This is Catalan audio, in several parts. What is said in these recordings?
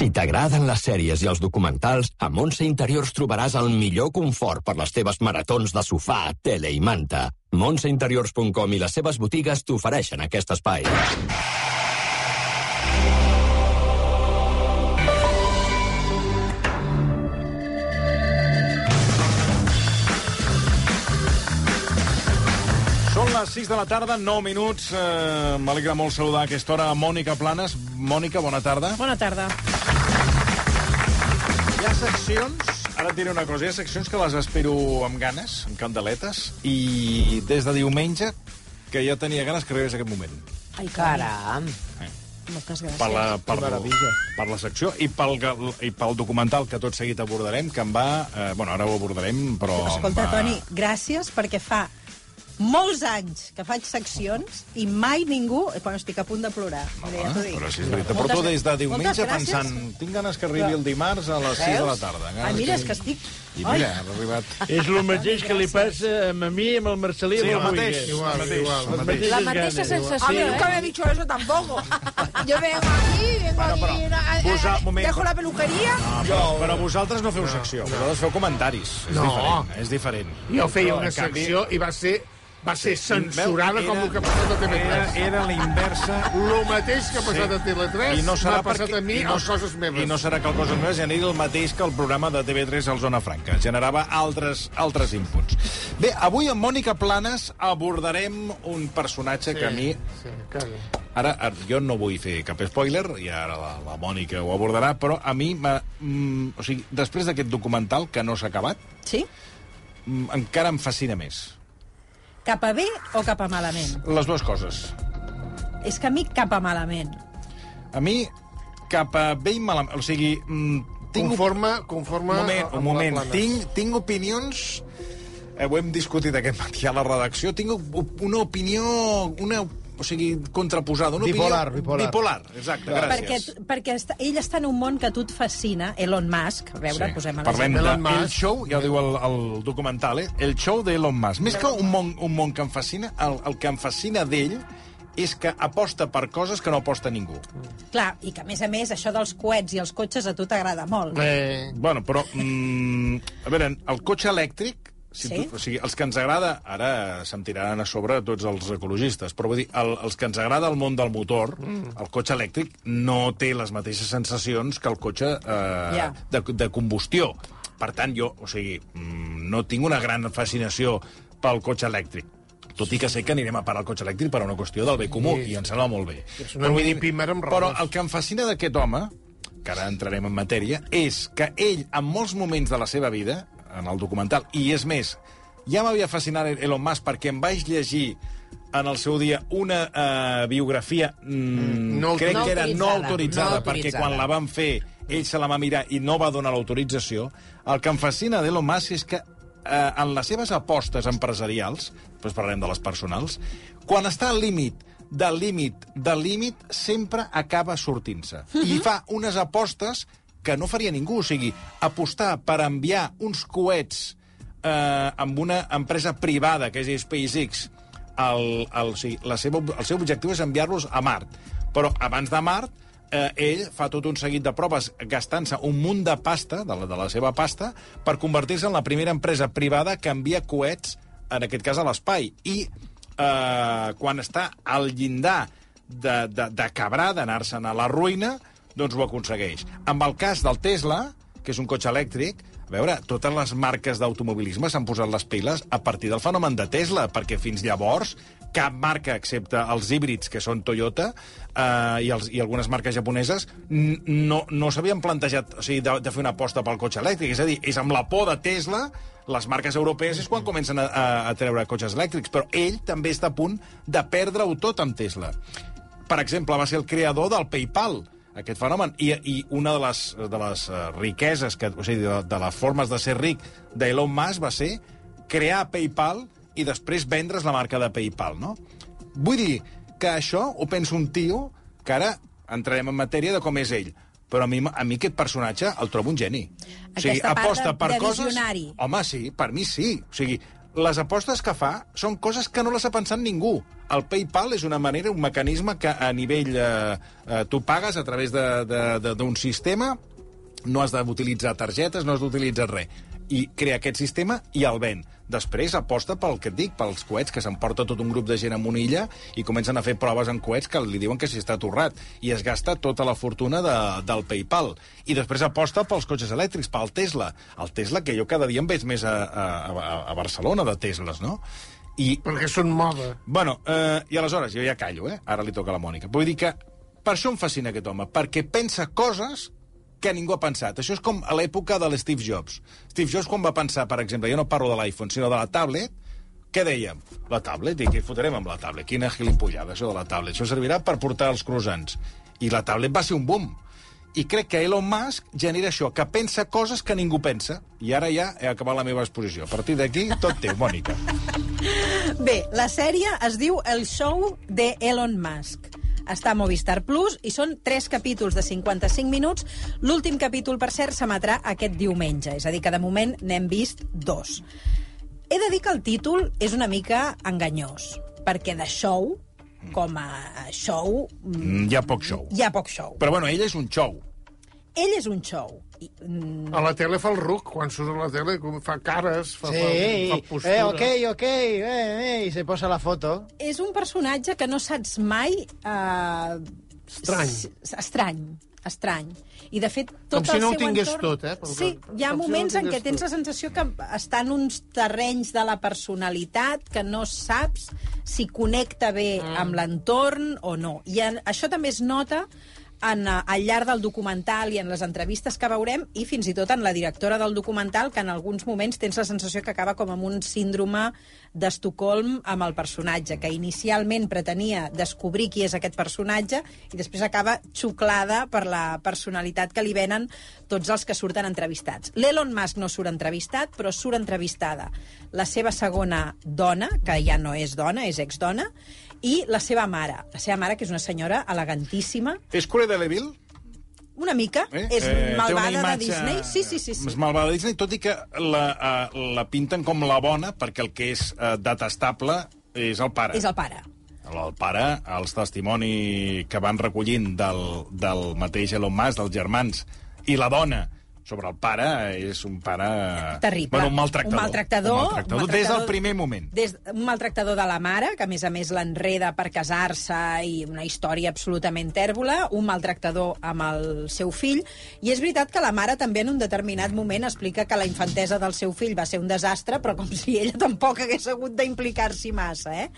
Si t'agraden les sèries i els documentals, a Montse Interiors trobaràs el millor confort per les teves maratons de sofà, tele i manta. Montseinteriors.com i les seves botigues t'ofereixen aquest espai. Són les 6 de la tarda, 9 minuts. Eh, M'alegra molt saludar a aquesta hora a Mònica Planes. Mònica, bona tarda. Bona tarda. Hi ha seccions, ara et diré una cosa, hi ha seccions que les espero amb ganes, amb candeletes, i des de diumenge que ja tenia ganes que arribés aquest moment. Ai, Caram. Moltes gràcies. Per la, per, per la secció i pel, i pel documental que tot seguit abordarem, que em va... Eh, bueno, ara ho abordarem, però... Escolta, va... Toni, gràcies perquè fa molts anys que faig seccions i mai ningú... eh, Quan estic a punt de plorar. Mira, ja t'ho dic. Però si és veritat. Des de diumenge pensant tinc ganes que arribi el dimarts a les 6 de la tarda. Ai, mira, és que estic... I mira, ha arribat... És el mateix que li passa a mi amb el Marcelí. Sí, amb el mateix. Igual, igual, el Les mateix. La mateixa sensació. A mí nunca me ha dicho eso tampoco. Yo vengo aquí, vengo Bueno, aquí, posa- moment, dejo la peluquería. Ah, però, però vosaltres no feu secció, vosaltres feu comentaris. És No. diferent, és diferent. Jo feia una secció i va ser va ser censurada com el que ha passat a Era, TV3. era la inversa... El mateix que ha passat Sí. a TV3 I no serà m'ha passat perquè- a mi no- a coses meves. I no serà que el Coses Meves generi el mateix que el programa de TV3 al Zona Franca. Generava altres, altres inputs. Bé, avui amb Mònica Planes abordarem un personatge que a mi... Sí, caga. Ara, ara, jo no vull fer cap spoiler, i ara la, la Mònica ho abordarà, però a mi, mm, o sigui, després d'aquest documental, que no s'ha acabat, Sí? mm, encara em fascina més. Cap a bé o cap a malament? Les dues coses. És que a mi cap a malament. A mi, cap a bé i malament... O sigui, mm, tinc... Conforme, conforme Un moment, un moment. Tinc, tinc opinions... Eh, ho hem discutit aquest matí a la redacció. Tinc una opinió... Una, o sigui, contraposada. Una Bipolar, opinió, bipolar. Bipolar, exacte, Perquè, gràcies. perquè està, ell està en un món que a tu et fascina, Elon Musk. A veure, posem a Parlem Elon de Musk. El Show, ja ho diu el, el documental, eh? El Show d'Elon Musk. Més que un món, un món que em fascina, el, el que em fascina d'ell és que aposta per coses que no aposta ningú. Clar, i que a més a més això dels coets i els cotxes a tu t'agrada molt. Eh, Bueno, però... Mm, a veure, el cotxe elèctric... Si Sí. tu, o sigui, els que ens agrada, ara se'm tiraran a sobre tots els ecologistes, però vull dir, el, els que ens agrada el món del motor, mm. el cotxe elèctric no té les mateixes sensacions que el cotxe eh, Ja. de, de combustió. Per tant, jo, o sigui, mm, no tinc una gran fascinació pel cotxe elèctric. Tot i que sé que anirem a parar el cotxe elèctric per una qüestió del bé comú, Sí. i em sembla molt bé. És una Però dir, amb Però el que em fascina d'aquest home, que ara entrarem en matèria, és que ell, en molts moments de la seva vida, en el documental, i és més, ja m'havia fascinat Elon Musk perquè em vaig llegir en el seu dia una uh, biografia, mm, no crec no que era no autoritzada, autoritzada, no perquè autoritzada. quan la van fer ell se la va mirar i no va donar l'autorització. El que em fascina d'Elon Musk és que eh, en les seves apostes empresarials, després parlarem de les personals, quan està al límit del límit del límit, sempre acaba sortint-se. I fa unes apostes que no faria ningú. O sigui, apostar per enviar uns coets eh, amb una empresa privada, que és SpaceX, el, el, o sigui, la seva, el seu objectiu és enviar-los a Mart. Però abans de Mart, eh, ell fa tot un seguit de proves gastant-se un munt de pasta, de la, de la seva pasta, per convertir-se en la primera empresa privada que envia coets, en aquest cas a l'espai. I eh, quan està al llindar de- de- d'acabar, d'anar-se'n a la ruïna, doncs ho aconsegueix. Amb el cas del Tesla, que és un cotxe elèctric, a veure, totes les marques d'automobilisme s'han posat les piles a partir del fenomen de Tesla, perquè fins llavors cap marca, excepte els híbrids, que són Toyota, eh, i, els, i algunes marques japoneses, no, no s'havien plantejat o sigui, de, de fer una aposta pel cotxe elèctric. És a dir, és amb la por de Tesla, les marques europees és quan comencen a, a, a treure cotxes elèctrics, però ell també està a punt de perdre-ho tot amb Tesla. Per exemple, va ser el creador del PayPal, aquest fenomen. I, i una de les, de les uh, riqueses, que, o sigui, de, de les formes de ser ric d'Elon Musk va ser crear PayPal i després vendre's la marca de PayPal, no? Vull dir que això ho pensa un tio que ara entrarem en matèria de com és ell. Però a mi, a mi aquest personatge el trobo un geni. Aquesta part de- de coses... visionari. Home, sí, per mi sí. O sigui, les apostes que fa són coses que no les ha pensat ningú. El PayPal és una manera, un mecanisme que a nivell... Eh, eh, tu pagues a través d'un sistema, no has d'utilitzar targetes, no has d'utilitzar res. I crea aquest sistema i el ven. Després aposta pel que et dic, pels coets, que s'emporta tot un grup de gent a una illa i comencen a fer proves en coets que li diuen que s'hi està torrat. I es gasta tota la fortuna de, del PayPal. I després aposta pels cotxes elèctrics, pel Tesla. El Tesla, que jo cada dia em veig més a, a, a, a Barcelona de Tesles, no? I Perquè són moda. Bueno, eh, i aleshores, jo ja callo, eh? Ara li toca a la Mònica. Vull dir que per això em fascina aquest home, perquè pensa coses que ningú ha pensat. Això és com a l'època de l'Steve Jobs. Steve Jobs, quan va pensar, per exemple, jo no parlo de l'iPhone, sinó de la tablet, què dèiem? La tablet, i què fotrem amb la tablet? Quina gilipollada, això de la tablet. Això servirà per portar els croissants. I la tablet va ser un boom. I crec que Elon Musk genera això, que pensa coses que ningú pensa. I ara ja he acabat la meva exposició. A partir d'aquí, tot teu, Mònica. Bé, la sèrie es diu El show de Elon Musk. Està a Movistar Plus i són tres capítols de 55 minuts. L'últim capítol, per cert, s'emetrà aquest diumenge. És a dir, que de moment n'hem vist dos. He de dir que el títol és una mica enganyós, perquè de show, com a show, mm, Hi ha poc show. hi ha poc show. Però bueno, ell és un show. Ell és un show. Mm, A la tele fa el ruc, quan surt a la tele com fa cares, fa, Sí, fa, fa postura. eh, ok, ok, eh, eh, i se posa la foto. és un personatge que no saps mai... Eh, Estrany. Estrany, estrany. I, de fet, tot Com si el no ho tingués entorn... tot, eh, pel Sí, que- hi ha com si no moments en què tens tot. la sensació que està en uns terrenys de la personalitat que no saps si connecta bé Mm. amb l'entorn o no. I en, això també es nota en, eh, al llarg del documental i en les entrevistes que veurem i fins i tot en la directora del documental que en alguns moments tens la sensació que acaba com amb un síndrome d'Estocolm amb el personatge, que inicialment pretenia descobrir qui és aquest personatge i després acaba xuclada per la personalitat que li venen tots els que surten entrevistats. L'Elon Musk no surt entrevistat, però surt entrevistada la seva segona dona, que ja no és dona, és exdona, i la seva mare. La seva mare, que és una senyora elegantíssima, És Cruella de Vil? una mica, Eh? és Eh, malvada de imatge- Disney. Sí, sí, sí. sí. És malvada de Disney, tot i que la, uh, la pinten com la bona, perquè el que és uh, detestable és el pare. És el pare. El pare, els testimoni que van recollint del, del mateix Elon Musk, dels germans, i la dona sobre el pare, és un pare... Terrible. Bueno, un maltractador. Un maltractador. Un maltractador, un des del maltractador- primer moment. Des, un maltractador de la mare, que a més a més l'enreda per casar-se i una història absolutament tèrbola, un maltractador amb el seu fill, i és veritat que la mare també en un determinat moment explica que la infantesa del seu fill va ser un desastre, però com si ella tampoc hagués hagut d'implicar-s'hi massa, eh?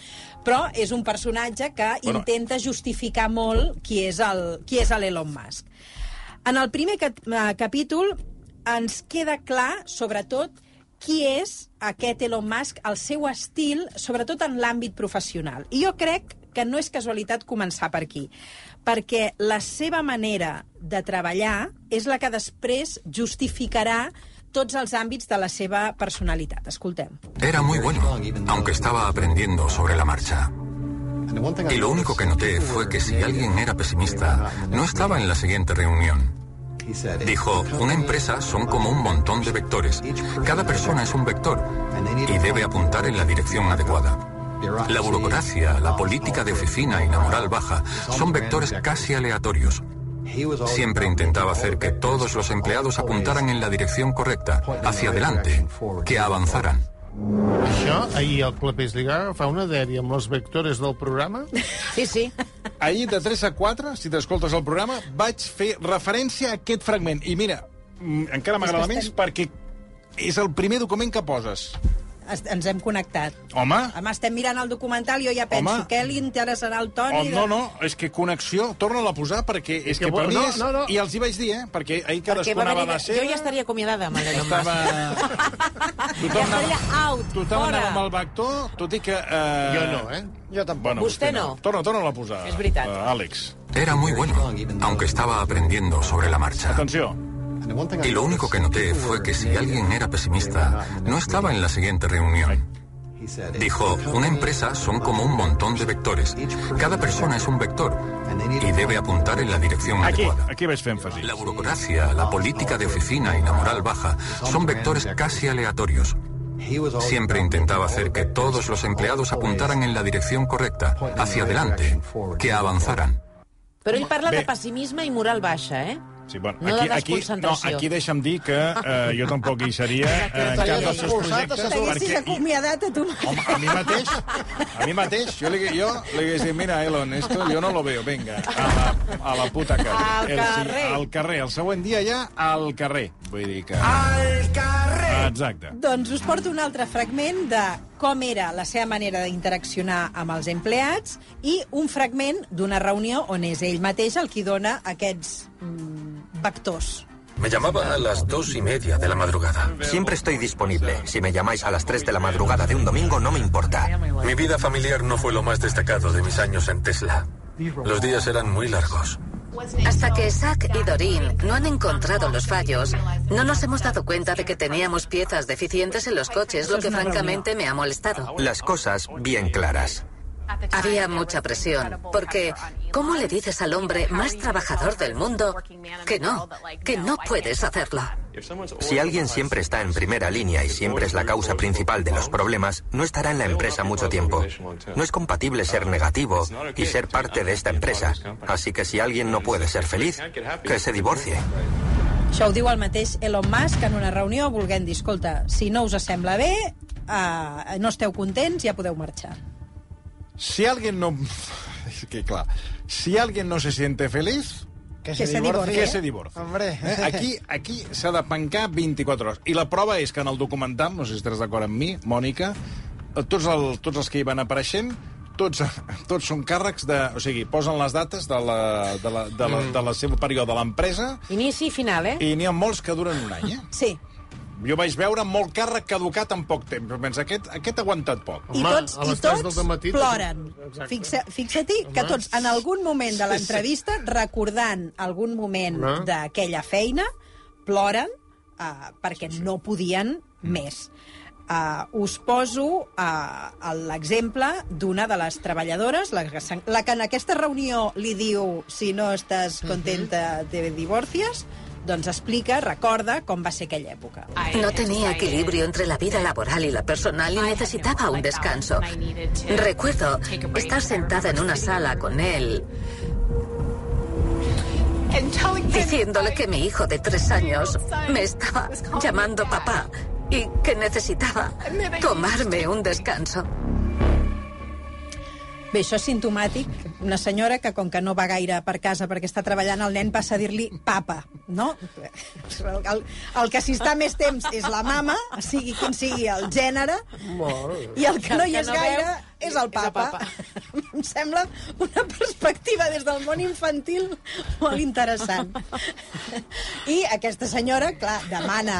Però és un personatge que Bueno. intenta justificar molt qui és el- qui és l'Elon Musk. En el primer eh, capítol ens queda clar, sobretot, qui és aquest Elon Musk, el seu estil, sobretot en l'àmbit professional. I jo crec que no és casualitat començar per aquí, perquè la seva manera de treballar és la que després justificarà tots els àmbits de la seva personalitat. Escoltem. Era muy bueno, aunque estaba aprendiendo sobre la marcha. Y lo único que noté fue que si alguien era pesimista, no estaba en la siguiente reunión. Dijo, una empresa son como un montón de vectores. Cada persona es un vector y debe apuntar en la dirección adecuada. La burocracia, la política de oficina y la moral baja son vectores casi aleatorios. Siempre intentaba hacer que todos los empleados apuntaran en la dirección correcta, hacia adelante, que avanzaran. Això, ahir el Clapés Liga fa una dèria amb els vectores del programa. Sí, sí. Ahir, de 3 a 4, si t'escoltes el programa, vaig fer referència a aquest fragment. I mira, mm, encara m'agrada més perquè és el primer document que poses. Ens hem connectat. Home, Home, estem mirant el documental i jo ja penso Home. què li interessarà al Toni. oh, no, no, és que connexió, torna-la a posar, perquè és que, Que per mi no, és... no, no. I els hi vaig dir, eh? Perquè ahir Perquè cadascú va anava a la seva... Jo ja estaria acomiadada amb l'Elon Musk. Estava... Ja estaria out, tothom fora. anava amb el vector, tot i que... Eh... Jo no, eh? Jo tampoc. Bueno, Vostè no. Torna, torna a posar, És veritat. eh, Àlex. Era muy bueno, aunque estaba aprendiendo sobre la marcha. Atenció. Y lo único que noté fue que si alguien era pesimista, no estaba en la siguiente reunión. Dijo, una empresa son como un montón de vectores. Cada persona es un vector y debe apuntar en la dirección Aquí, adecuada. aquí. La burocracia, la política de oficina y la moral baja son vectores casi aleatorios. Siempre intentaba hacer que todos los empleados apuntaran en la dirección correcta, hacia adelante, que avanzaran. Però ell parla Bé. de pessimisme i moral baixa, eh? Sí, bueno, No aquí, de aquí, no, aquí deixa'm dir que eh, jo tampoc hi seria eh, en cap dels seus projectes. T'haguessis acomiadat a tu. Home, a mi mateix, a mi mateix, jo li, jo li hagués dit, mira, Elon, esto yo no lo veo, venga, a la, a la puta cara. Al el, carrer. Al carrer, el següent dia ja al carrer. Vull dir que... Al carrer! Exacte. Doncs us porto un altre fragment de com era la seva manera d'interaccionar amb els empleats i un fragment d'una reunió on és ell mateix el qui dona aquests mm, vectors. Me llamaba a las dos y media de la madrugada. Siempre estoy disponible. Si me llamáis a las 3 de la madrugada de un domingo, no me importa. Mi vida familiar no fue lo más destacado de mis años en Tesla. Los días eran muy largos. Hasta que Zach y Doreen no han encontrado los fallos, no nos hemos dado cuenta de que teníamos piezas deficientes en los coches, lo que francamente me ha molestado. Las cosas bien claras. Había mucha presión, porque ¿cómo le dices al hombre más trabajador del mundo que no, que no puedes hacerlo? Si alguien siempre está en primera línea y siempre es la causa principal de los problemas, no estará en la empresa mucho tiempo. No es compatible ser negativo y ser parte de esta empresa. Así que si alguien no puede ser feliz, que se divorcie. Això ho diu el mateix Elon Musk en una reunió volent dir, escolta, si no us sembla bé, uh, no esteu contents, ja podeu marxar. Si alguien no... Es que, clar, si alguien no se siente feliz, Que Que se divorcie. que se divorcie. Hombre. Eh? Aquí, aquí s'ha de pencar 24 hores. I la prova és que en el documental, no sé si estàs d'acord amb mi, Mònica, eh, tots, el, tots els que hi van apareixent tots, tots són càrrecs de... O sigui, posen les dates de la, de la, de la, de la seva període de l'empresa Inici i final, eh? i n'hi ha molts que duren un any, eh? Sí, Jo vaig veure molt càrrec caducat en poc temps. Però pensa, aquest, aquest ha aguantat poc. i Home, tots, a i tots del dematí- ploren. Fixa, fixa-t'hi que tots, en algun moment de l'entrevista, recordant algun moment d'aquella feina, ploren uh, perquè no podien més. Uh, us poso uh, l'exemple d'una de les treballadores, la que, la que en aquesta reunió li diu si no estàs contenta te divorcies, doncs explica, recorda com va ser aquella època. No tenía equilibrio entre la vida laboral y la personal y necesitaba un descanso. Recuerdo estar sentada en una sala con él diciéndole que mi hijo de tres años me estaba llamando papá y que necesitaba tomarme un descanso. Bé, això és simptomàtic. Una senyora que, com que no va gaire per casa perquè està treballant, el nen passa a dir-li papa, no? El, el, el que si està més temps és la mama, sigui quin sigui el gènere, i el que no hi és gaire és el és el papa. papa. em sembla una perspectiva des del món infantil molt interessant. I aquesta senyora, clar, demana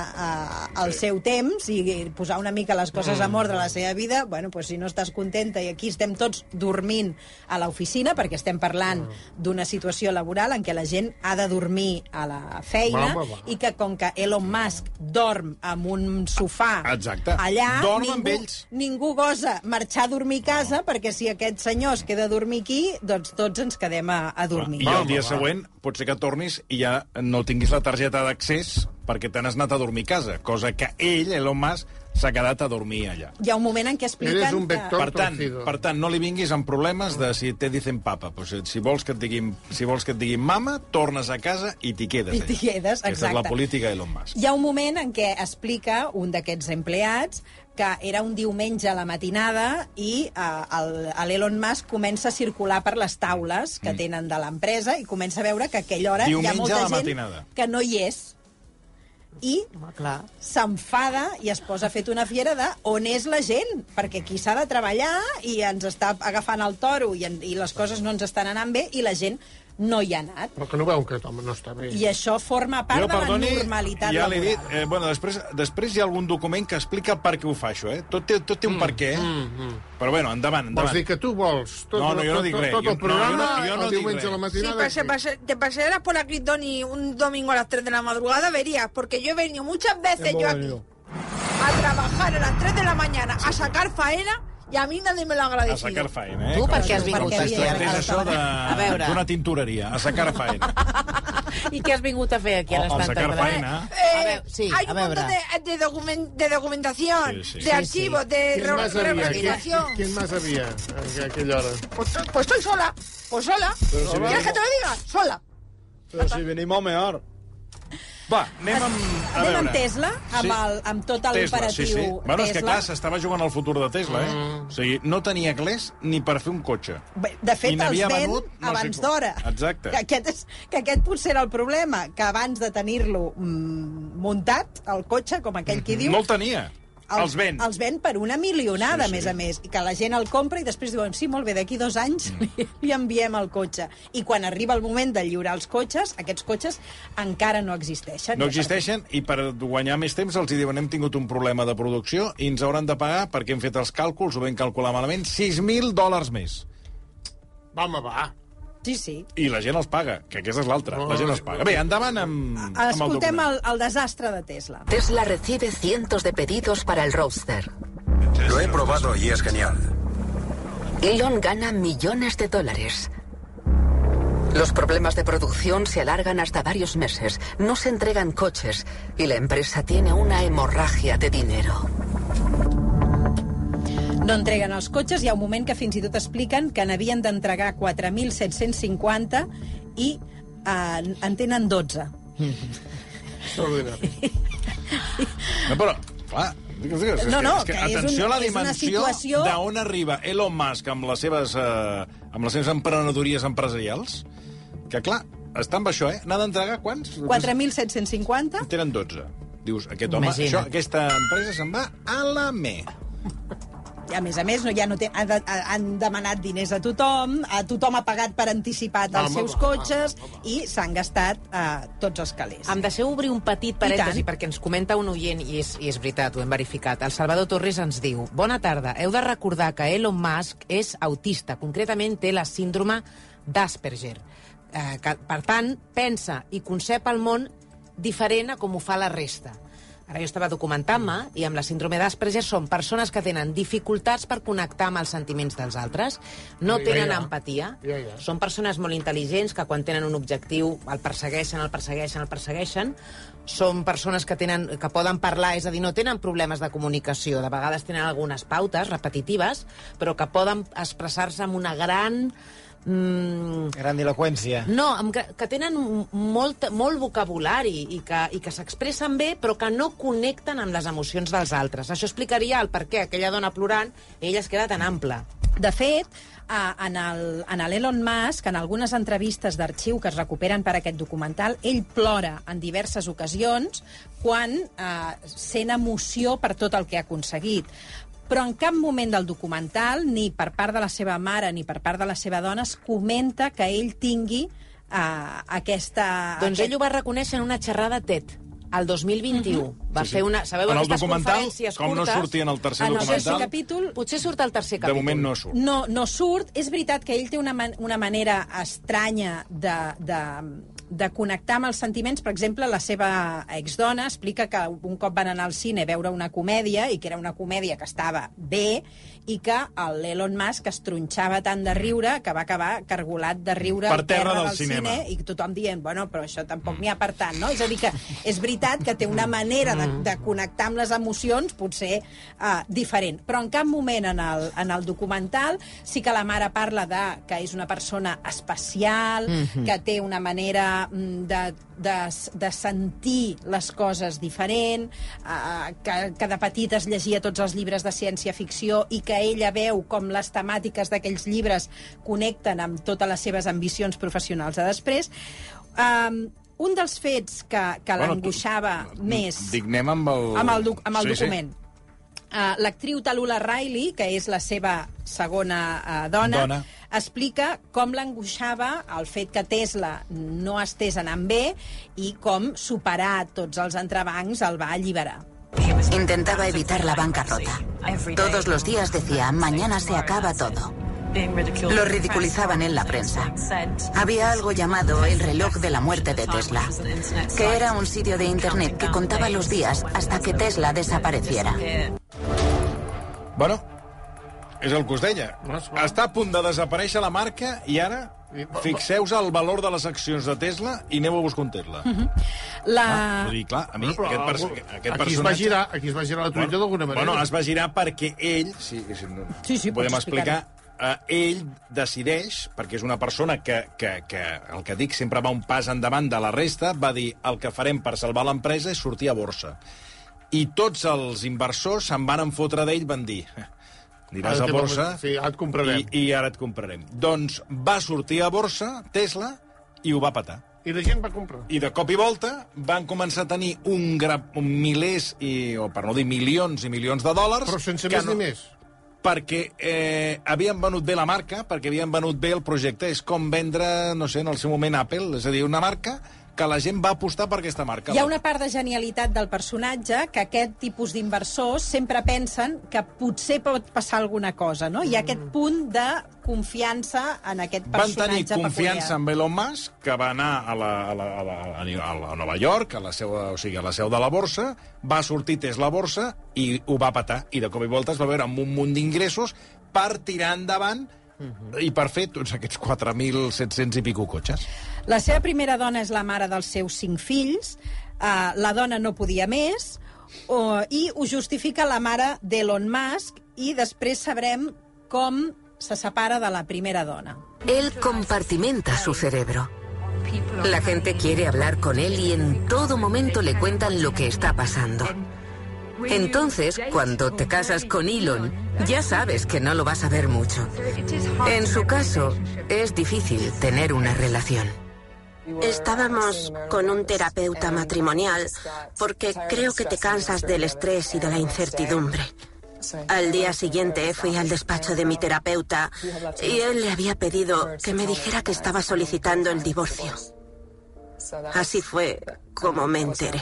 uh, el seu temps i posar una mica les coses Mm. a mort de la seva vida. Bueno, pues si no estàs contenta i aquí estem tots dormint a l'oficina, perquè estem parlant Mm. d'una situació laboral en què la gent ha de dormir a la feina Va, va, va. i que com que Elon Musk dorm amb un sofà Exacte. allà, Dorm ningú, ningú gosa marxar a dormir a casa perquè si aquest senyor es queda a dormir aquí, doncs tots ens quedem a, a dormir. I el dia següent pot ser que tornis i ja no tinguis la targeta d'accés perquè te n'has anat a dormir a casa, cosa que ell, Elon Musk, s'ha quedat a dormir allà. Hi ha un moment en què expliquen Eres un que... vector. Per tant, torcido. per tant, no li vinguis amb problemes de si te dicen papa. Pues, si vols que et diguin, si vols que et diguin mama, tornes a casa i t'hi quedes. I t'hi allà. quedes, Aquesta és la exacte. política d'Elon Musk. Hi ha un moment en què explica un d'aquests empleats que era un diumenge a la matinada i el- l'Elon Musk comença a circular per les taules que tenen de l'empresa i comença a veure que a aquella hora hi ha Mm. Diumenge molta gent matinada. que no hi és. I s'enfada i es posa fet una fiera de on és la gent, perquè aquí s'ha de treballar i ens està agafant el toro i, en, i les coses no ens estan anant bé i la gent no hi ha anat. Però que no veuen que home no està bé. I això forma part Jo, de la perdoni, normalitat ja laboral. dit, eh, bueno, després, després hi ha algun document que explica per què ho fa això, eh? Tot té, tot té un per què, eh? Mm, mm. Però bueno, endavant, Vols endavant. dir que tu vols tot, No, no, jo no tot, dic tot, res. tot el programa no, jo no- jo no el diumenge a la Sí, matinada? pase, aquí? pase- te pasearas por aquí, Tony, un domingo a las 3 de la madrugada, verías, porque yo he venido muchas veces Hemos yo aquí venido. a trabajar a las 3 de la mañana, a sacar faena, y a mí nadie me lo ha A agradecido. sacar faena, eh? Tu Com- per què has com vingut si aquí es a- tractés a- això de- A veure. d'una tintoreria, a sacar faena. I què has vingut a fer aquí a l'Estat sacar Català? faena. Eh, sí, hay a un montón veure. de, de, document- de documentación, Sí, sí. de Sí, archivos, de ¿Quién re- más había? reorganización. ¿Quién, quién más había a aquella hora? Pues, pues estoy sola. Pues sola. Pero si ¿Quieres que te lo diga? Sola. Però si venim al mejor. Va, anem amb... A Anem veure. amb Tesla, amb, Sí. el, amb tot l'operatiu sí, sí. Bueno, és que clar, s'estava jugant al futur de Tesla, eh? Mm. O sigui, no tenia clés ni per fer un cotxe. Bé, De fet, els ven venut no sé abans com. d'hora. Exacte. Que aquest, és, que aquest potser era el problema, que abans de tenir-lo mm, muntat, el cotxe, com aquell qui diu... No el tenia. Els ven. Els ven per una milionada, Sí, sí, a més a més. I que la gent el compra i després diuen, sí, molt bé, d'aquí dos anys Mm. li, li enviem el cotxe. I quan arriba el moment de lliurar els cotxes, aquests cotxes encara no existeixen. No existeixen i per guanyar més temps els hi diuen hem tingut un problema de producció i ens hauran de pagar perquè hem fet els càlculs, ho vam calcular malament, 6.000 dòlars més. Va, home, va. Sí, sí. I la gent els paga, que aquesta és l'altra. La gent els paga. Bé, endavant amb, amb el Escoltem el, el desastre de Tesla. Tesla recibe cientos de pedidos para el Roadster. Lo he probado y es genial. Elon gana millones de dólares. Los problemas de producción se alargan hasta varios meses. No se entregan coches y la empresa tiene una hemorragia de dinero. No entreguen els cotxes, hi ha un moment que fins i tot expliquen que n'havien d'entregar 4.750 i eh, en tenen 12. Extraordinari. No, però, clar, digues, digues, No, és no, que, és que que, és atenció un- a la és dimensió situació- d'on arriba Elon Musk amb les seves, eh, amb les seves emprenedories empresarials, que, clar, està amb això, eh? N'ha d'entregar quants? 4.750 En tenen 12. Dius, aquest home, Imagina't. això, aquesta empresa se'n va a la me. A més a més no, ja no té, han, de, han demanat diners a tothom, a tothom ha pagat per anticipat els seus va, cotxes i s'han gastat eh, tots els calés. Em deixeu obrir un petit I parèntesi perquè ens comenta un oient, i és, i és veritat, ho hem verificat. El Salvador Torres ens diu Bona tarda, heu de recordar que Elon Musk és autista, concretament té la síndrome d'Asperger. Eh, que, per tant, pensa i concep el món diferent a com ho fa la resta. Ara jo estava documentant-me i amb la síndrome d'Asperger són persones que tenen dificultats per connectar amb els sentiments dels altres, no Ja, tenen ja. empatia, Ja, ja. són persones molt intel·ligents que quan tenen un objectiu el persegueixen, el persegueixen, el persegueixen. Són persones que, tenen, que poden parlar, és a dir, no tenen problemes de comunicació. De vegades tenen algunes pautes repetitives, però que poden expressar-se amb una gran... Mm, Grandiloquència. no, amb que, que tenen molt, molt vocabulari i que, i que s'expressen bé, però que no connecten amb les emocions dels altres. Això explicaria el per què aquella dona plorant ella es queda tan ampla. De fet, en el- en l'Elon Musk, en algunes entrevistes d'arxiu que es recuperen per aquest documental, ell plora en diverses ocasions quan eh, sent emoció per tot el que ha aconseguit. Però en cap moment del documental, ni per part de la seva mare ni per part de la seva dona, es comenta que ell tingui eh, aquesta... Doncs aquest... ell ho va reconèixer en una xerrada TED, el 2021. Va Sí, sí. fer una... Sabeu En el documental, com no curtes? sortia en el tercer En el documental, tercer capítol... Potser surt al tercer de capítol. moment no surt. No, no surt. És veritat que ell té una, man una manera estranya de, de, de connectar amb els sentiments. Per exemple, la seva exdona explica que un cop van anar al cine a veure una comèdia i que era una comèdia que estava bé i que l'Elon Musk es tronxava tant de riure que va acabar cargolat de riure Per al terra del del cinema. cine i tothom dient, bueno, però això tampoc n'hi ha per tant, no? És a dir, que és veritat que té una manera de, de connectar amb les emocions potser uh, diferent. Però en cap moment en el, en el documental sí que la mare parla de que és una persona especial, Mhm. que té una manera mm, de, de, de sentir les coses diferent, uh, que, que de petita es llegia tots els llibres de ciència-ficció i que ella veu com les temàtiques d'aquells llibres connecten amb totes les seves ambicions professionals de després. Um, un dels fets que, que Bueno, l'angoixava més Dignem amb el... amb el, doc amb el Sí, sí. Uh, L'actriu Talula Riley, que és la seva segona uh, dona, Dona. explica com l'angoixava el fet que Tesla no estés anant bé i com superar tots els entrebancs el va alliberar. Intentaba evitar la bancarrota. Todos los días decía, mañana se acaba todo. Lo ridiculizaban en la prensa. Había algo llamado el reloj de la muerte de Tesla, que era un sitio de Internet que contaba los días hasta que Tesla desapareciera. Bueno, És el que us deia. Està a punt de desaparèixer la marca i ara fixeu-vos el valor de les accions de Tesla i aneu a buscar un Tesla. La... Ah, dir, clar, a mi Bueno, però aquest, pers algú- aquest aquí es va personatge... girar, aquí es va girar la truita d'alguna manera. Bueno, es va girar perquè ell, si, si no, Sí, sí, podem pots explicar, eh, ell decideix, perquè és una persona que, que, que, el que dic, sempre va un pas endavant de la resta, va dir el que farem per salvar l'empresa és sortir a borsa. I tots els inversors se'n van fotre d'ell, van dir... Aniràs a borsa sí, ara et comprarem. i, i ara et comprarem. Doncs va sortir a borsa, Tesla, i ho va patar. I la gent va comprar. I de cop i volta van començar a tenir un, gra... un milers, i, o per no dir milions i milions de dòlars... Però sense que més ni més. Perquè eh, havien venut bé la marca, perquè havien venut bé el projecte. És com vendre, no sé, en el seu moment Apple, és a dir, una marca que la gent va apostar per aquesta marca. Hi ha una part de genialitat del personatge que aquest tipus d'inversors sempre pensen que potser pot passar alguna cosa, no? Hi ha aquest punt de confiança en aquest Van tenir personatge confiança peculiar. en Elon Musk, que va anar a, la, a, la, a, la, a, la, a Nova York, a la, seu, o sigui, a la seu de la borsa, va sortir Tesla a borsa i ho va patar. I de cop i volta es va veure amb un munt d'ingressos per tirar endavant i per fer tots aquests 4.700 i pico cotxes. La seva primera dona és la mare dels seus cinc fills, uh, la dona no podia més, o, i ho justifica la mare d'Elon Musk, i després sabrem com se separa de la primera dona. Él compartimenta su cerebro. La gente quiere hablar con él y en todo momento le cuentan lo que está pasando. Entonces, cuando te casas con Elon, ya sabes que no lo vas a ver mucho. En su caso, es difícil tener una relación. Estábamos con un terapeuta matrimonial porque creo que te cansas del estrés y de la incertidumbre. Al día siguiente fui al despacho de mi terapeuta y él le había pedido que me dijera que estaba solicitando el divorcio. Así fue como me enteré.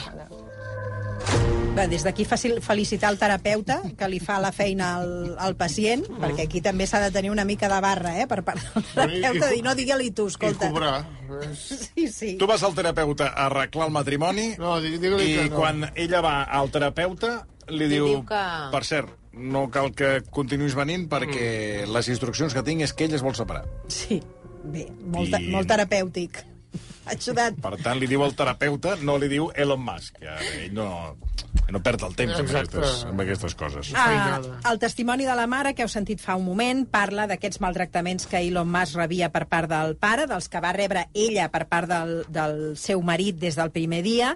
Bé, des d'aquí felicitar el terapeuta que li fa la feina al, al pacient, perquè aquí també s'ha de tenir una mica de barra, eh, per part del terapeuta, de dir, no, digue-li tu, escolta. I cobrar. Sí, sí. Tu vas al terapeuta a arreglar el matrimoni No, i que no. quan ella va al terapeuta li, Li diu, diu que- per cert, no cal que continuïs venint perquè Mm. les instruccions que tinc és que ell es vol separar. Sí, bé, molt, I- molt terapèutic. Ajudat. Per tant, li diu al terapeuta, no li diu Elon Musk. Que ell no, no perd el temps amb Exacte. aquestes, amb aquestes coses. Ah, el testimoni de la mare, que heu sentit fa un moment, parla d'aquests maltractaments que Elon Musk rebia per part del pare, dels que va rebre ella per part del, del seu marit des del primer dia,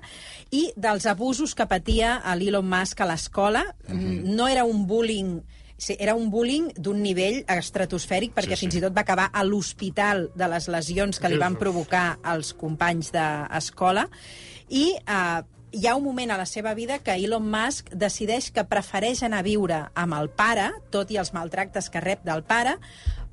i dels abusos que patia a l'Elon Musk a l'escola. No era un bullying Sí, era un bullying d'un nivell estratosfèric perquè Sí, sí. fins i tot va acabar a l'hospital de les lesions que li van provocar als companys d'escola i eh, hi ha un moment a la seva vida que Elon Musk decideix que prefereix anar a viure amb el pare, tot i els maltractes que rep del pare,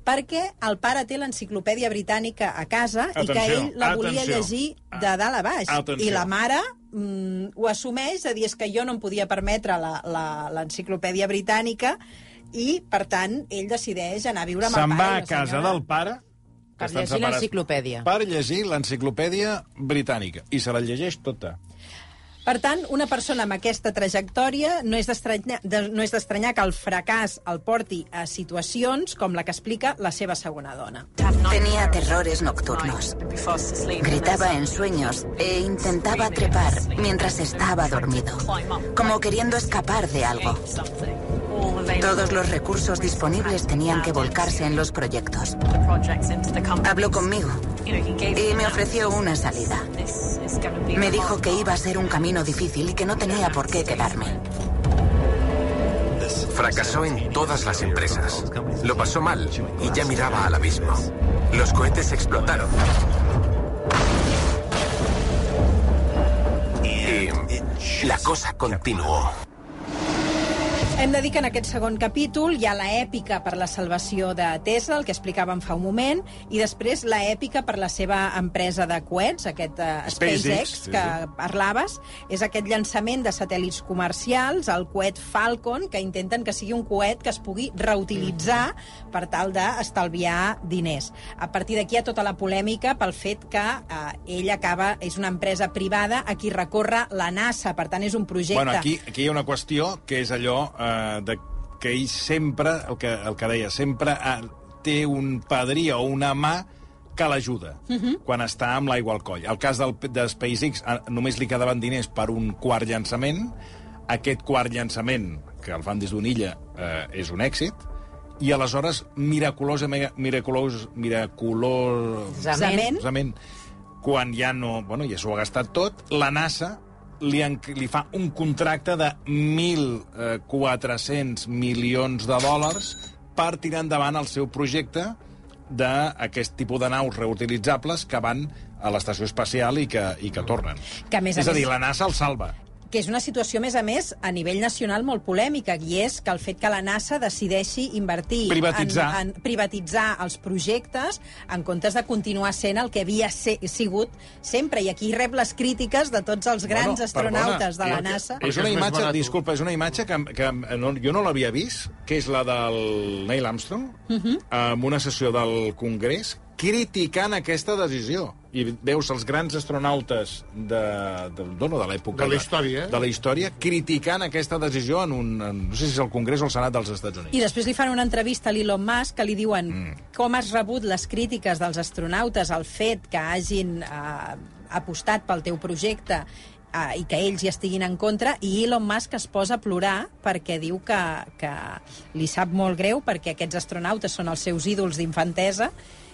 perquè el pare té l'enciclopèdia britànica a casa i que Atenció, ell la volia atenció. llegir de dalt a baix. Atenció. I la mare mm, ho assumeix, de dir, és que jo no em podia permetre l'enciclopèdia britànica i, per tant, ell decideix anar a viure amb Se'n el va pare. a i la casa senyora- del pare Per llegir l'enciclopèdia. Per llegir l'enciclopèdia britànica. I se la llegeix tota. Per tant, una persona amb aquesta trajectòria no és d'estranyar de, no que el fracàs el porti a situacions com la que explica la seva segona dona. Tenía terrores nocturnos. Gritaba en sueños e intentaba trepar mientras estaba dormido, como queriendo escapar de algo. Todos los recursos disponibles tenían que volcarse en los proyectos. Habló conmigo y me ofreció una salida. Me dijo que iba a ser un camino difícil y que no tenía por qué quedarme. Fracasó en todas las empresas. Lo pasó mal y ya miraba al abismo. Los cohetes explotaron. Y la cosa continuó. Hem de dir que en aquest segon capítol hi ha la èpica per la salvació de Tesla, el que explicàvem fa un moment, i després la èpica per la seva empresa de coets, aquest uh, SpaceX, SpaceX, sí, que sí. parlaves. És aquest llançament de satèl·lits comercials, el coet Falcon, que intenten que sigui un coet que es pugui reutilitzar per tal d'estalviar diners. A partir d'aquí hi ha tota la polèmica pel fet que uh, ell acaba, és una empresa privada a qui recorre la NASA, per tant és un projecte... Bueno, aquí, aquí hi ha una qüestió que és allò eh, de que ell sempre, el que, el que deia, sempre ha, té un padrí o una mà que l'ajuda uh -huh. quan està amb l'aigua al coll. El cas del, de SpaceX eh, només li quedaven diners per un quart llançament. Aquest quart llançament, que el fan des d'una illa, eh, és un èxit, i aleshores, miraculosa, miraculós, miraculosament, quan ja no... Bueno, ja s'ho ha gastat tot, la NASA li, en, li fa un contracte de 1.400 milions de dòlars per tirar endavant el seu projecte d'aquest tipus de naus reutilitzables que van a l'estació espacial i que, i que tornen. Que, a més a és a dir, la NASA el salva. Que és una situació, a més a més, a nivell nacional molt polèmica, i és que el fet que la NASA decideixi invertir Privatitzar. En, en privatitzar els projectes en comptes de continuar sent el que havia se, sigut sempre. I aquí rep les crítiques de tots els grans Bueno, astronautes perdona, de la NASA. És una imatge, disculpa, és una imatge que, que no, jo no l'havia vist, que és la del Neil Armstrong, Uh -huh. en una sessió del Congrés, criticant aquesta decisió. I veus els grans astronautes de, de, de, de l'època... De la història, eh? De la història, criticant aquesta decisió en un... En, no sé si és el Congrés o el Senat dels Estats Units. I després li fan una entrevista a l'Elon Musk que li diuen mm. com has rebut les crítiques dels astronautes al fet que hagin eh, apostat pel teu projecte eh, i que ells hi estiguin en contra, i Elon Musk es posa a plorar perquè diu que, que li sap molt greu perquè aquests astronautes són els seus ídols d'infantesa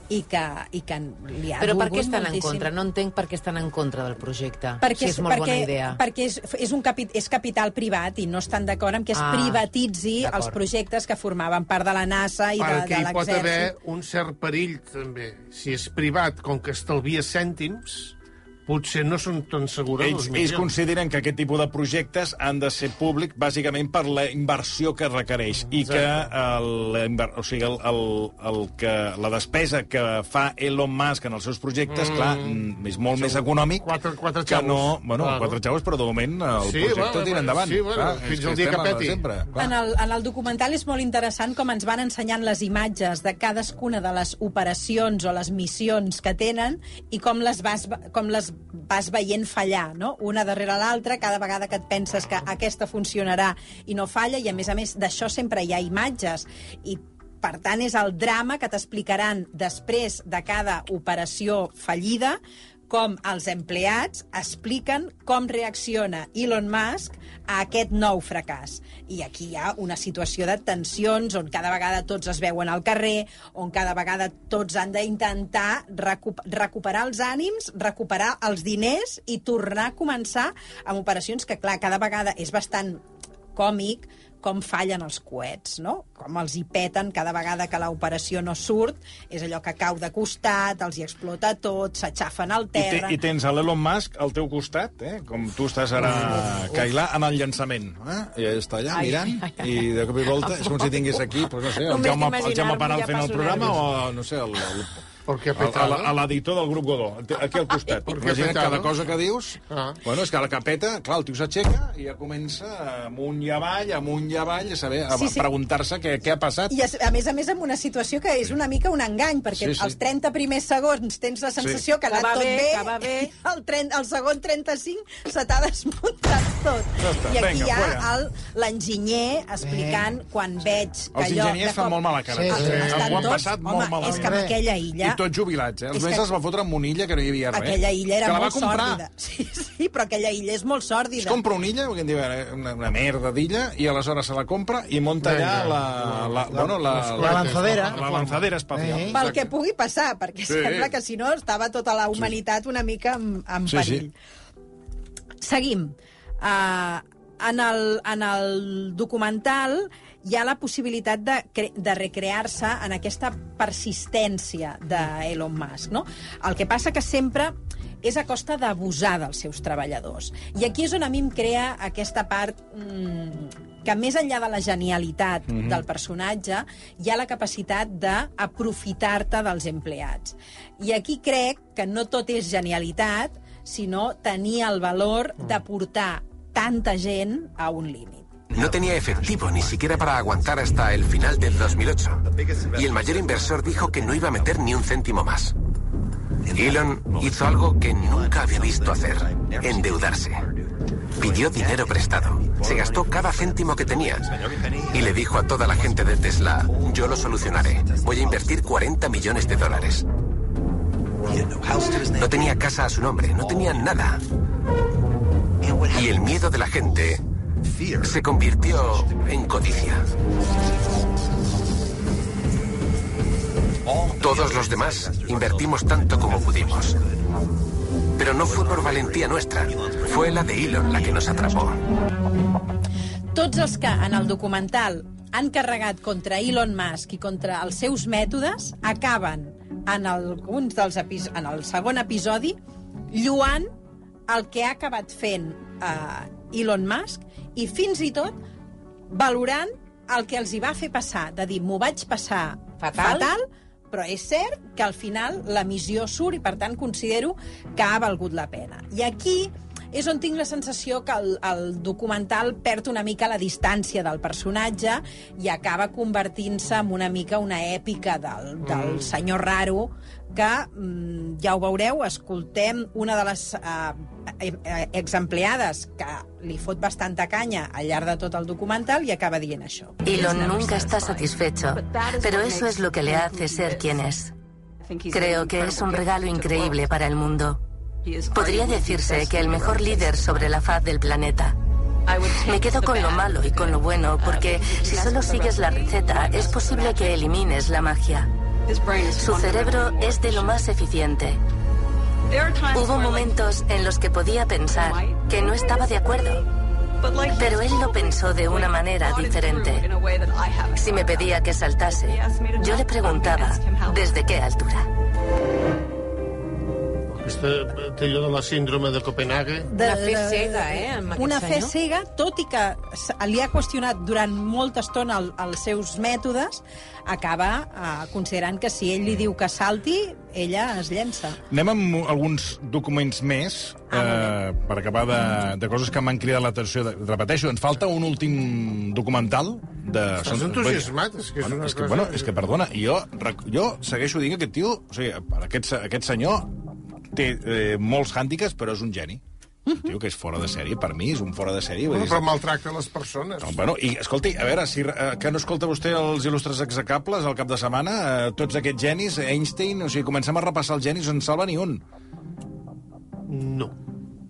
i que, i que li ha Però per què estan en moltíssim. contra? No entenc per què estan en contra del projecte. Perquè, si és molt perquè, bona idea. perquè és, és, un capi, és capital privat i no estan d'acord amb que es Ah, privatitzi els projectes que formaven part de la NASA i de, Perquè de hi pot haver l'exèrcit. un cert perill, també. Si és privat, com que estalvia cèntims, potser no són tan segures Ells, els ells consideren que aquest tipus de projectes han de ser públic bàsicament per la inversió que requereix i que, el, o sigui, el, el, el que, la despesa que fa Elon Musk en els seus projectes, Mm. clar, mm, és molt més econòmic Quatre, quatre que no... Bueno, Claro. quatre xavos, però de moment el Sí, projecte bueno, tira endavant. sí, bueno, clar, fins al dia que peti. Sempre, clar. En el, en el documental és molt interessant com ens van ensenyant les imatges de cadascuna de les operacions o les missions que tenen i com les vas, com les vas veient fallar, no? Una darrere l'altra, cada vegada que et penses que aquesta funcionarà i no falla, i a més a més d'això sempre hi ha imatges. I per tant, és el drama que t'explicaran després de cada operació fallida, com els empleats expliquen com reacciona Elon Musk a aquest nou fracàs. I aquí hi ha una situació de tensions on cada vegada tots es veuen al carrer, on cada vegada tots han d'intentar recu recuperar els ànims, recuperar els diners i tornar a començar amb operacions que, clar, cada vegada és bastant còmic com fallen els coets, no? Com els hi peten cada vegada que l'operació no surt, és allò que cau de costat, els hi explota tot, s'aixafen al I, te, terra... I tens a l'Elon Musk al teu costat, eh? com tu estàs ara, Cailà, en el llançament. Eh? I està allà Ai, mirant, ai, ai, i de cop i volta és com si tingués aquí, però no sé, el Jaume, el Jaume Paral fent el programa o, no sé, el, el, Perquè el, petado. el, l'editor del grup Godó, aquí al costat. Perquè Imagina't petado. cada cosa que dius... Ah. Bueno, és que la capeta, clar, el tio s'aixeca i ja comença amunt i avall, amunt i avall, a saber, a Sí, sí. preguntar-se què, què ha passat. I a, a més a més amb una situació que és una mica un engany, perquè Sí, sí, sí. els 30 primers segons tens la sensació Sí. que ha Que va anat tot bé, bé, que va bé. el, 30, el segon 35 se t'ha desmuntat tot. Ja està, I aquí vinga, hi ha l'enginyer explicant quan veig que Els allò... enginyers fan cop- molt mala cara. Sí, tots, sí. eh? Estan Ho han tots- passat home, molt malament. és que en aquella illa... Tots jubilats, eh? Els més que- es va fotre en una illa que no hi havia res. Aquella illa era que la va molt comprar. sòrdida. Sí, sí, però aquella illa és molt Es sòrdida. compra una illa, perquè diu, eh, una, una merda d'illa, i aleshores se la compra i munta allà Vinga. la, la, bueno, la, La lanzadera. La, la lanzadera espacial. Eh? Pel que pugui passar, perquè Sí. sembla que si no estava tota la humanitat una mica en, en Sí, perill. Seguim. Uh, en, el, en el documental hi ha la possibilitat de, de recrear-se en aquesta persistència d'Elon Musk. No? El que passa que sempre és a costa d'abusar dels seus treballadors. I aquí és on a mi em crea aquesta part mm, que més enllà de la genialitat mm. -hmm. del personatge, hi ha la capacitat d'aprofitar-te dels empleats. I aquí crec que no tot és genialitat, sinó tenir el valor de portar tanta gent a un límit. No tenía efectivo ni siquiera para aguantar hasta el final del 2008. Y el mayor inversor dijo que no iba a meter ni un céntimo más. Elon hizo algo que nunca había visto hacer, endeudarse. Pidió dinero prestado. Se gastó cada céntimo que tenía. Y le dijo a toda la gente de Tesla, yo lo solucionaré. Voy a invertir 40 millones de dólares. No tenía casa a su nombre, no tenía nada. Y el miedo de la gente se convirtió en codicia. Todos los demás invertimos tanto como pudimos. Pero no fue por valentía nuestra, fue la de Elon la que nos atrapó. Tots els que en el documental han carregat contra Elon Musk i contra els seus mètodes acaben en alguns dels epis en el segon episodi lluant el que ha acabat fent uh, Elon Musk i fins i tot valorant el que els hi va fer passar, de dir, m'ho vaig passar Fatal. fatal però és cert que al final la missió surt i, per tant, considero que ha valgut la pena. I aquí és on tinc la sensació que el, el documental perd una mica la distància del personatge i acaba convertint-se en una mica una èpica del, del Mm. senyor raro que, mm, ja ho veureu, escoltem una de les eh, eh, exempleades que li fot bastanta canya al llarg de tot el documental i acaba dient això. Elon nunca está satisfecho, pero eso es lo que le hace ser quien es. Creo que es un regalo increíble para el mundo. Podría decirse que el mejor líder sobre la faz del planeta. Me quedo con lo malo y con lo bueno porque si solo sigues la receta es posible que elimines la magia. Su cerebro es de lo más eficiente. Hubo momentos en los que podía pensar que no estaba de acuerdo, pero él lo pensó de una manera diferente. Si me pedía que saltase, yo le preguntaba desde qué altura. Aquesta, té allò de la síndrome de Copenhague. Una fe cega, eh, amb aquest Una fe senyor. cega, tot i que li ha qüestionat durant molta estona el, els seus mètodes, acaba eh, considerant que si ell li diu que salti, ella es llença. Anem amb alguns documents més, eh, per acabar de, de coses que m'han cridat l'atenció. De- Repeteixo, ens falta un últim documental de... Estàs entusiasmat, és que és bueno, una és que, cosa- bueno, és que, perdona, jo, jo segueixo dient que aquest tio, o sigui, aquest, se- aquest senyor té eh, molts hàndicaps, però és un geni. Un tio que és fora de sèrie, per mi és un fora de sèrie. vull Bueno, dir, però maltracta les persones. no, bueno, i escolti, a veure, si, eh, que no escolta vostè els il·lustres execables al cap de setmana, eh, tots aquests genis, Einstein, o sigui, comencem a repassar els genis, no en salva ni un. No.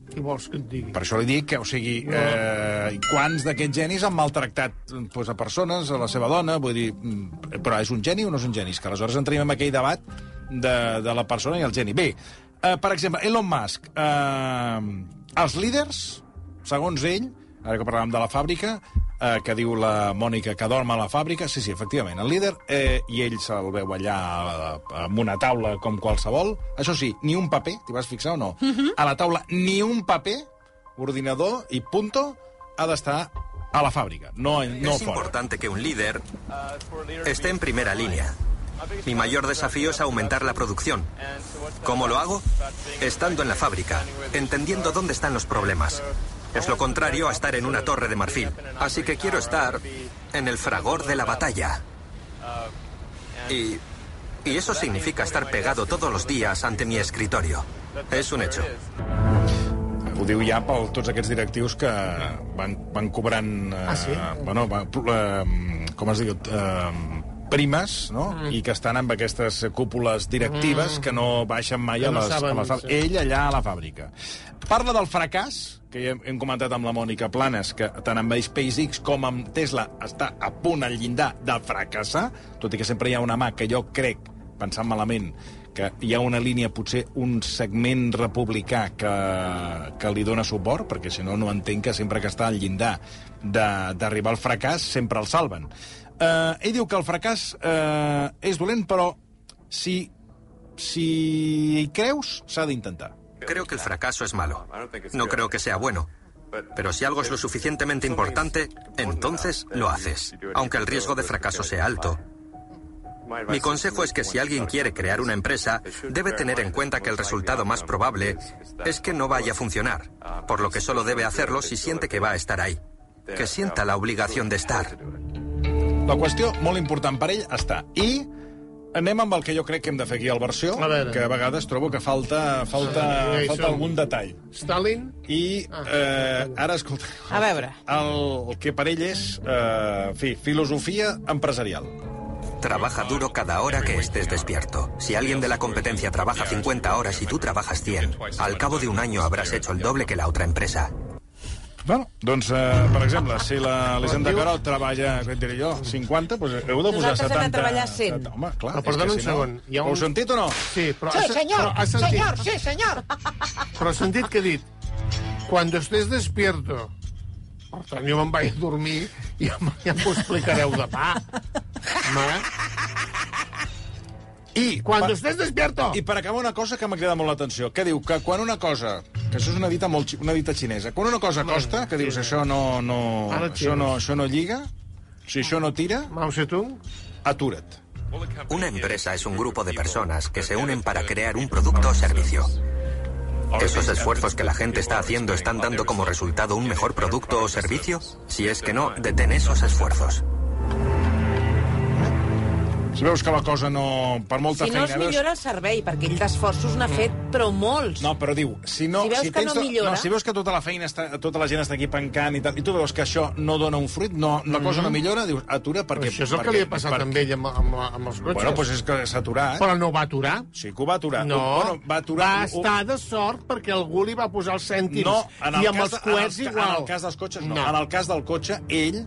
Què vols que et digui? Per això li dic que, o sigui, eh, quants d'aquests genis han maltractat pues, a persones, a la seva dona, vull dir, mm, però és un geni o no és un geni? És que aleshores entrem en aquell debat de, de la persona i el geni. Bé, eh, per exemple, Elon Musk, eh, els líders, segons ell, ara que parlàvem de la fàbrica, eh, que diu la Mònica que dorm a la fàbrica, sí, sí, efectivament, el líder, eh, i ell se'l veu allà eh, amb una taula com qualsevol. Això sí, ni un paper, t'hi vas fixar o no? A la taula, ni un paper, ordinador i punto, ha d'estar a la fàbrica, no, no es fora. importante que un líder esté en primera línea. Mi mayor desafío es aumentar la producción. ¿Cómo lo hago? Estando en la fábrica, entendiendo dónde están los problemas. Es lo contrario a estar en una torre de marfil. Así que quiero estar en el fragor de la batalla. Y, y eso significa estar pegado todos los días ante mi escritorio. Es un hecho. Ho diu ja per tots aquests directius que van, van cobrant... Eh, Ah, sí? Bueno, va, eh, com es diu? Eh, primes, no? Mm. I que estan amb aquestes cúpules directives Mm. que no baixen mai Que a no les, saben, a les sí. Ell allà a la fàbrica. Parla del fracàs, que ja hem comentat amb la Mònica Planes, que tant amb SpaceX com amb Tesla està a punt al llindar de fracassar, tot i que sempre hi ha una mà que jo crec, pensant malament, que hi ha una línia, potser un segment republicà que, que li dona suport, perquè si no, no entenc que sempre que està al llindar d'arribar al fracàs, sempre el salven. Eh, ell diu que el fracàs eh, és dolent, però si, si hi creus, s'ha d'intentar. Creo que el fracaso es malo. No creo que sea bueno. Pero si algo es lo suficientemente importante, entonces lo haces, aunque el riesgo de fracaso sea alto. Mi consejo es que si alguien quiere crear una empresa, debe tener en cuenta que el resultado más probable es que no vaya a funcionar, por lo que solo debe hacerlo si siente que va a estar ahí, que sienta la obligación de estar. La qüestió, molt important per ell, està. I anem amb el que jo crec que hem de fer aquí al versió, A veure. que a vegades trobo que falta, falta, Sí, falta som- algun detall. Stalin? I eh, ara, escolta... A veure. El, el que per ell és, eh, en fi, filosofia empresarial. Trabaja duro cada hora que estés despierto. Si alguien de la competencia trabaja 50 horas y tú trabajas 100, al cabo de un año habrás hecho el doble que la otra empresa. Bueno, doncs, eh, per exemple, si la Elisenda Carol treballa, què et diré jo, 50, doncs heu de posar Nosaltres hem 70... de treballar 100. 70. Home, clar, Però perdona un si no... segon. Hi ha Ho un- heu sentit o no? Sí, però, Sí, señor, però has sentit, señor, sí, señor. però has sentit que ha dit cuando estés despierto per tant, jo me'n vaig a dormir i ja, ja m'ho explicareu demà. Home, I, Cuando per- estés despierto. I per acabar una cosa que m'ha cridat molt l'atenció, que diu que quan una cosa, que això és una dita, molt, una dita xinesa, quan una cosa costa, que dius això no, no, això no, això no lliga, si això no tira, Mao Zedong, atura't. Una empresa es un grupo de personas que se unen para crear un producto o servicio. ¿Esos esfuerzos que la gente está haciendo están dando como resultado un mejor producto o servicio? Si es que no, detén esos esfuerzos. Si veus que la cosa no... Per molta Si no es millora el servei, perquè ell d'esforços n'ha fet, però molts. No, però diu, si no... Si veus que no millora- No, si veus que tota la feina està, tota la gent està aquí pencant i tal, i tu veus que això no dona un fruit, no, la cosa no millora, dius, atura perquè... Mhm. això és el perquè, que li ha passat perquè- amb ell amb, amb, amb els cotxes. Bueno, doncs és que s'ha aturat. Però no va aturar. Sí que ho va aturar. No, bueno, va aturar... va estar de sort perquè algú li va posar els cèntims. No, en el, I amb cas, els coets en el, igual. En el cas dels cotxes, no. No. En el cas del cotxe, ell,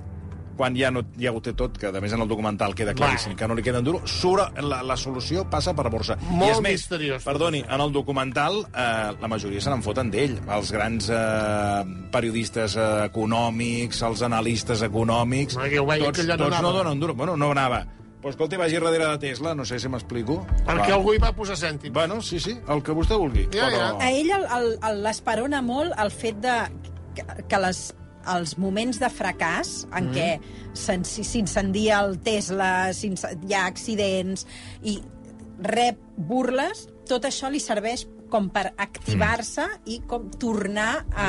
quan ja, no, ja ho té tot, que a més en el documental queda claríssim, que no li queda duro, surt, la, la solució passa per borsa. Molt I és més, misteriós, Perdoni, en el documental eh, la majoria se n'en foten d'ell. Els grans eh, periodistes eh, econòmics, els analistes econòmics... Que veia tots, que no tots no donen duro. Bueno, no anava. Pues escolta, vagi darrere de Tesla, no sé si m'explico. Perquè Va. algú hi va posar cèntims. Bueno, sí, sí, el que vostè vulgui. Ja, però... ja. A ell el- el- el- l'esperona molt el fet de que, que les, els moments de fracàs en Mm. què s'incendia el Tesla, hi ha accidents i rep burles, tot això li serveix com per activar-se i com tornar a,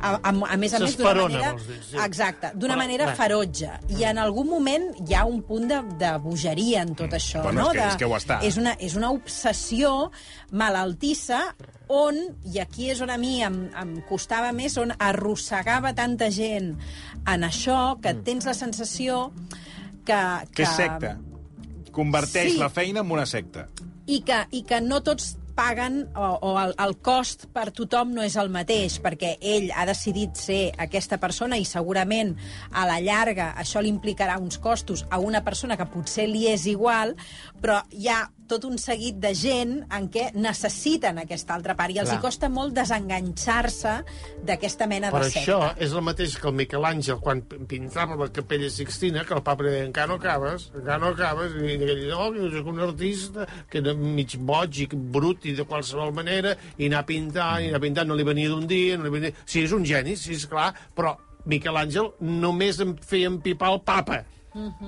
a, a, a més a més d'una manera... dir, sí. Exacte, d'una Però, manera bé. ferotge. I en algun moment hi ha un punt de, de bogeria en tot això. Bueno, no? és que- de, és que ho està. És una, és una obsessió malaltissa on, i aquí és on a mi em, em costava més, on arrossegava tanta gent en això, que tens la sensació que... Que és secta. Converteix Sí. la feina en una secta. I que, i que no tots paguen o, o el, el cost per tothom no és el mateix, perquè ell ha decidit ser aquesta persona i segurament a la llarga això li implicarà uns costos a una persona que potser li és igual, però hi ha tot un seguit de gent en què necessiten aquesta altra part i els Clar. hi costa molt desenganxar-se d'aquesta mena Però de secta. això és el mateix que el Miquel Àngel quan pintava la capella Sixtina, que el papa deia, encara no acabes, encara no acabes, i ell, no, que és un artista que era mig boig i brut i de qualsevol manera, i anar pintant, i anar pintant, no li venia d'un dia, no li venia... Sí, és un geni, sí, és clar, però Miquel Àngel només em feia empipar el papa.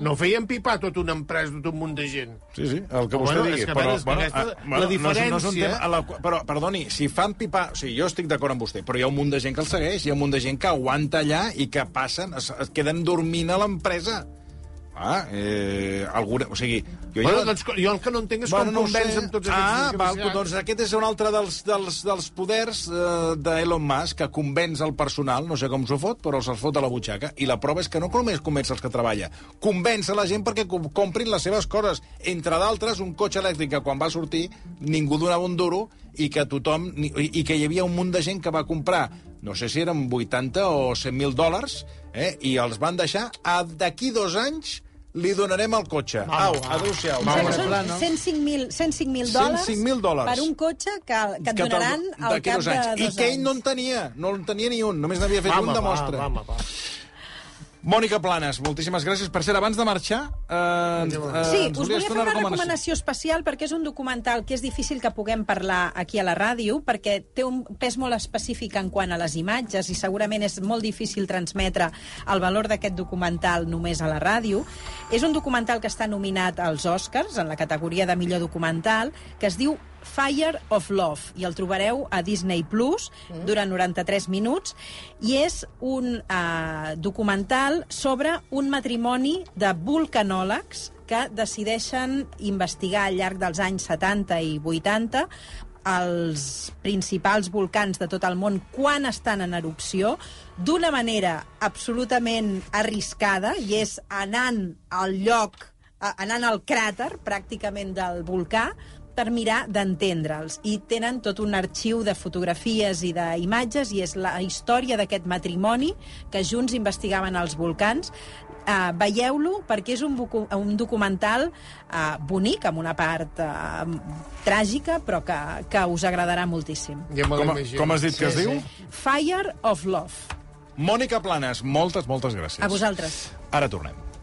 No feia empipar tota una empresa, tot un munt de gent. Sí, sí, el que Però vostè bueno, digui. que, a però, aquesta- ah, la no és- No és, un diferència- tema, a la, però, perdoni, si fan pipar... O sigui, jo estic d'acord amb vostè, però hi ha un munt de gent que el segueix, hi ha un munt de gent que aguanta allà i que passen, es, es queden dormint a l'empresa. Ah, eh, alguna, o sigui... Jo, Bueno, doncs, jo el que no entenc és com no convenç amb tots aquests Ah, val, doncs aquest és un altre dels, dels, dels poders eh, d'Elon Musk, que convenç el personal, no sé com s'ho fot, però se'ls fot a la butxaca. I la prova és que no només convenç els que treballa, convenç a la gent perquè com- comprin les seves coses. Entre d'altres, un cotxe elèctric que quan va sortir ningú donava un duro i que tothom i que hi havia un munt de gent que va comprar no sé si eren 80 o 100.000 dòlars, eh, i els van deixar a d'aquí dos anys li donarem el cotxe. Au, adéu-siau. Són 105.000 105.000 dòlars, 105.000 dòlars. per un cotxe que, que et que donaran al cap dos de anys. dos I que ell anys. no en tenia, no en tenia ni un, només n'havia fet Home, un de va, mostra. home, va. Mònica Planes, moltíssimes gràcies. Per cert, abans de marxar, eh, eh, Sí, ens us volia fer una una recomanació especial perquè és un documental que és difícil que puguem parlar aquí a la ràdio perquè té un pes molt específic en quant a les imatges i segurament és molt difícil transmetre el valor d'aquest documental només a la ràdio. És un documental que està nominat als Oscars en la categoria de millor documental que es diu Fire of Love i el trobareu a Disney Plus Mm. durant 93 minuts i és un uh, documental sobre un matrimoni de vulcanòlegs que decideixen investigar al llarg dels anys 70 i 80 els principals volcans de tot el món quan estan en erupció d'una manera absolutament arriscada i és anant al lloc anant al cràter pràcticament del volcà per mirar d'entendre'ls. I tenen tot un arxiu de fotografies i d'imatges i és la història d'aquest matrimoni que junts investigaven els volcans. Uh, veieu-lo perquè és un, un documental uh, bonic, amb una part uh, tràgica, però que, que us agradarà moltíssim. Ja Com, com has dit que es Sí, diu? sí. Fire of Love. Mònica Planes, moltes, moltes gràcies. A vosaltres. Ara tornem.